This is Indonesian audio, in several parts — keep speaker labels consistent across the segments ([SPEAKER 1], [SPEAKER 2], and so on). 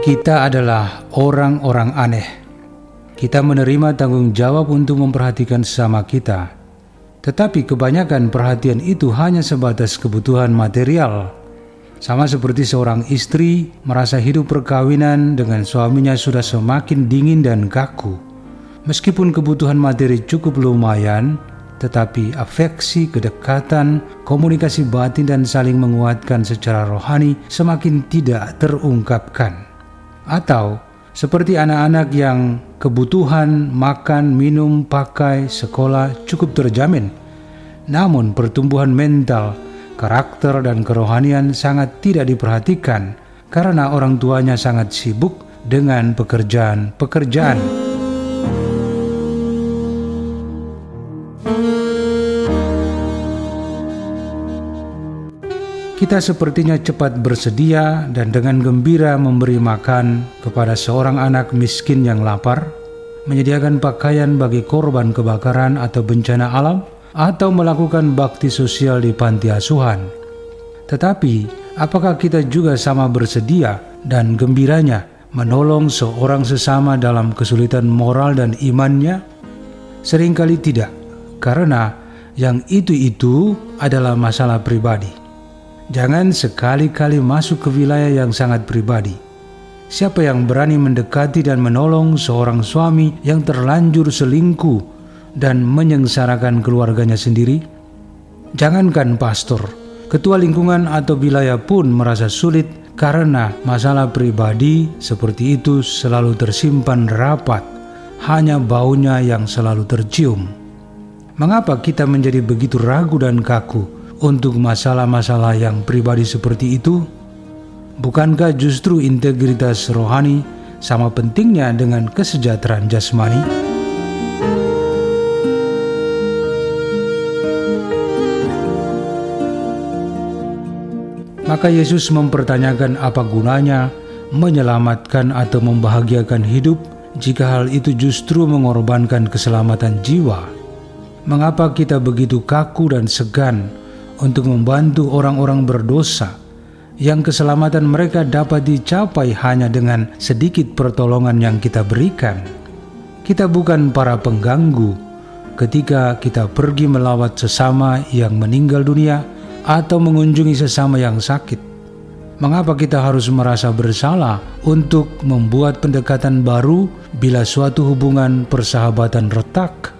[SPEAKER 1] Kita adalah orang-orang aneh. Kita menerima tanggung jawab untuk memperhatikan sesama kita, tetapi kebanyakan perhatian itu hanya sebatas kebutuhan material. Sama seperti seorang istri merasa hidup perkawinan dengan suaminya sudah semakin dingin dan kaku. Meskipun kebutuhan materi cukup lumayan, tetapi afeksi, kedekatan, komunikasi batin dan saling menguatkan secara rohani semakin tidak terungkapkan. Atau seperti anak-anak yang kebutuhan makan, minum, pakai, sekolah cukup terjamin. Namun pertumbuhan mental, karakter dan kerohanian sangat tidak diperhatikan karena orang tuanya sangat sibuk dengan pekerjaan-pekerjaan. Kita sepertinya cepat bersedia dan dengan gembira memberi makan kepada seorang anak miskin yang lapar, menyediakan pakaian bagi korban kebakaran atau bencana alam, atau melakukan bakti sosial di panti asuhan. Tetapi, apakah kita juga sama bersedia dan gembiranya menolong seorang sesama dalam kesulitan moral dan imannya? Seringkali tidak, karena yang itu-itu adalah masalah pribadi. Jangan sekali-kali masuk ke wilayah yang sangat pribadi. Siapa yang berani mendekati dan menolong seorang suami yang terlanjur selingkuh dan menyengsarakan keluarganya sendiri? Jangankan pastor, ketua lingkungan atau wilayah pun merasa sulit karena masalah pribadi seperti itu selalu tersimpan rapat, hanya baunya yang selalu tercium. Mengapa kita menjadi begitu ragu dan kaku? Untuk masalah-masalah yang pribadi seperti itu? Bukankah justru integritas rohani sama pentingnya dengan kesejahteraan jasmani? Maka Yesus mempertanyakan apa gunanya menyelamatkan atau membahagiakan hidup jika hal itu justru mengorbankan keselamatan jiwa. Mengapa kita begitu kaku dan segan untuk membantu orang-orang berdosa yang keselamatan mereka dapat dicapai hanya dengan sedikit pertolongan yang kita berikan. Kita bukan para pengganggu ketika kita pergi melawat sesama yang meninggal dunia atau mengunjungi sesama yang sakit. Mengapa kita harus merasa bersalah untuk membuat pendekatan baru bila suatu hubungan persahabatan retak?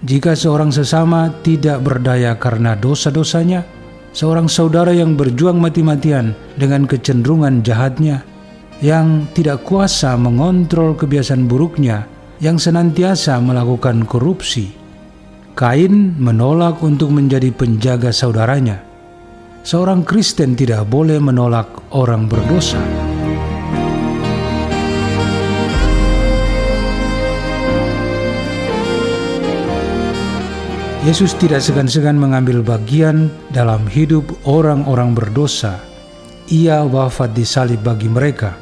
[SPEAKER 1] Jika seorang sesama tidak berdaya karena dosa-dosanya, seorang saudara yang berjuang mati-matian dengan kecenderungan jahatnya, yang tidak kuasa mengontrol kebiasaan buruknya, yang senantiasa melakukan korupsi. Kain menolak untuk menjadi penjaga saudaranya. Seorang Kristen tidak boleh menolak orang berdosa. Yesus tidak segan-segan mengambil bagian dalam hidup orang-orang berdosa. Ia wafat di salib bagi mereka.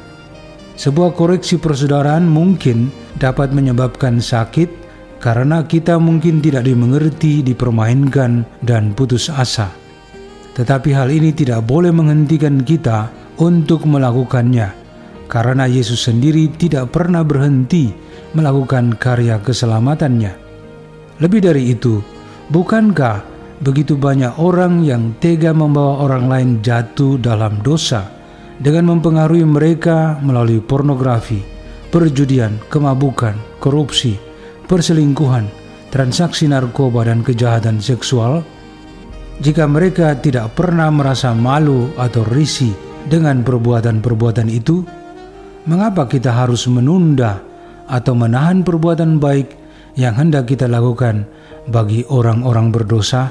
[SPEAKER 1] Sebuah koreksi persaudaraan mungkin dapat menyebabkan sakit karena kita mungkin tidak dimengerti, dipermainkan, dan putus asa. Tetapi hal ini tidak boleh menghentikan kita untuk melakukannya, karena Yesus sendiri tidak pernah berhenti melakukan karya keselamatannya. Lebih dari itu, Bukankah begitu banyak orang yang tega membawa orang lain jatuh dalam dosa dengan mempengaruhi mereka melalui pornografi, perjudian, kemabukan, korupsi, perselingkuhan, transaksi narkoba, dan kejahatan seksual? Jika mereka tidak pernah merasa malu atau risih dengan perbuatan-perbuatan itu, mengapa kita harus menunda atau menahan perbuatan baik yang hendak kita lakukan bagi orang-orang berdosa?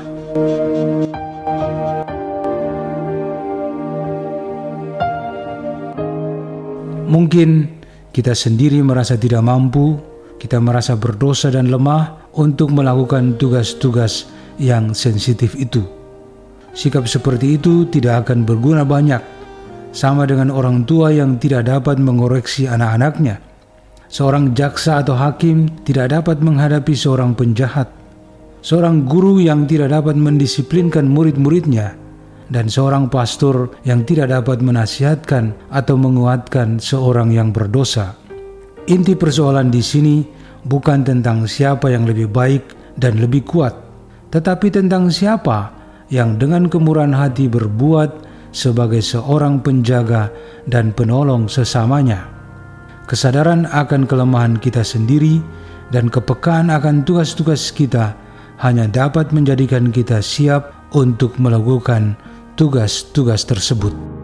[SPEAKER 1] Mungkin kita sendiri merasa tidak mampu, kita merasa berdosa dan lemah untuk melakukan tugas-tugas yang sensitif itu. Sikap seperti itu tidak akan berguna banyak, sama dengan orang tua yang tidak dapat mengoreksi anak-anaknya. Seorang jaksa atau hakim tidak dapat menghadapi seorang penjahat Seorang guru yang tidak dapat mendisiplinkan murid-muridnya dan seorang pastor yang tidak dapat menasihatkan atau menguatkan seorang yang berdosa. Inti persoalan di sini bukan tentang siapa yang lebih baik dan lebih kuat, tetapi tentang siapa yang dengan kemurahan hati berbuat sebagai seorang penjaga dan penolong sesamanya. Kesadaran akan kelemahan kita sendiri dan kepekaan akan tugas-tugas kita hanya dapat menjadikan kita siap untuk melakukan tugas-tugas tersebut.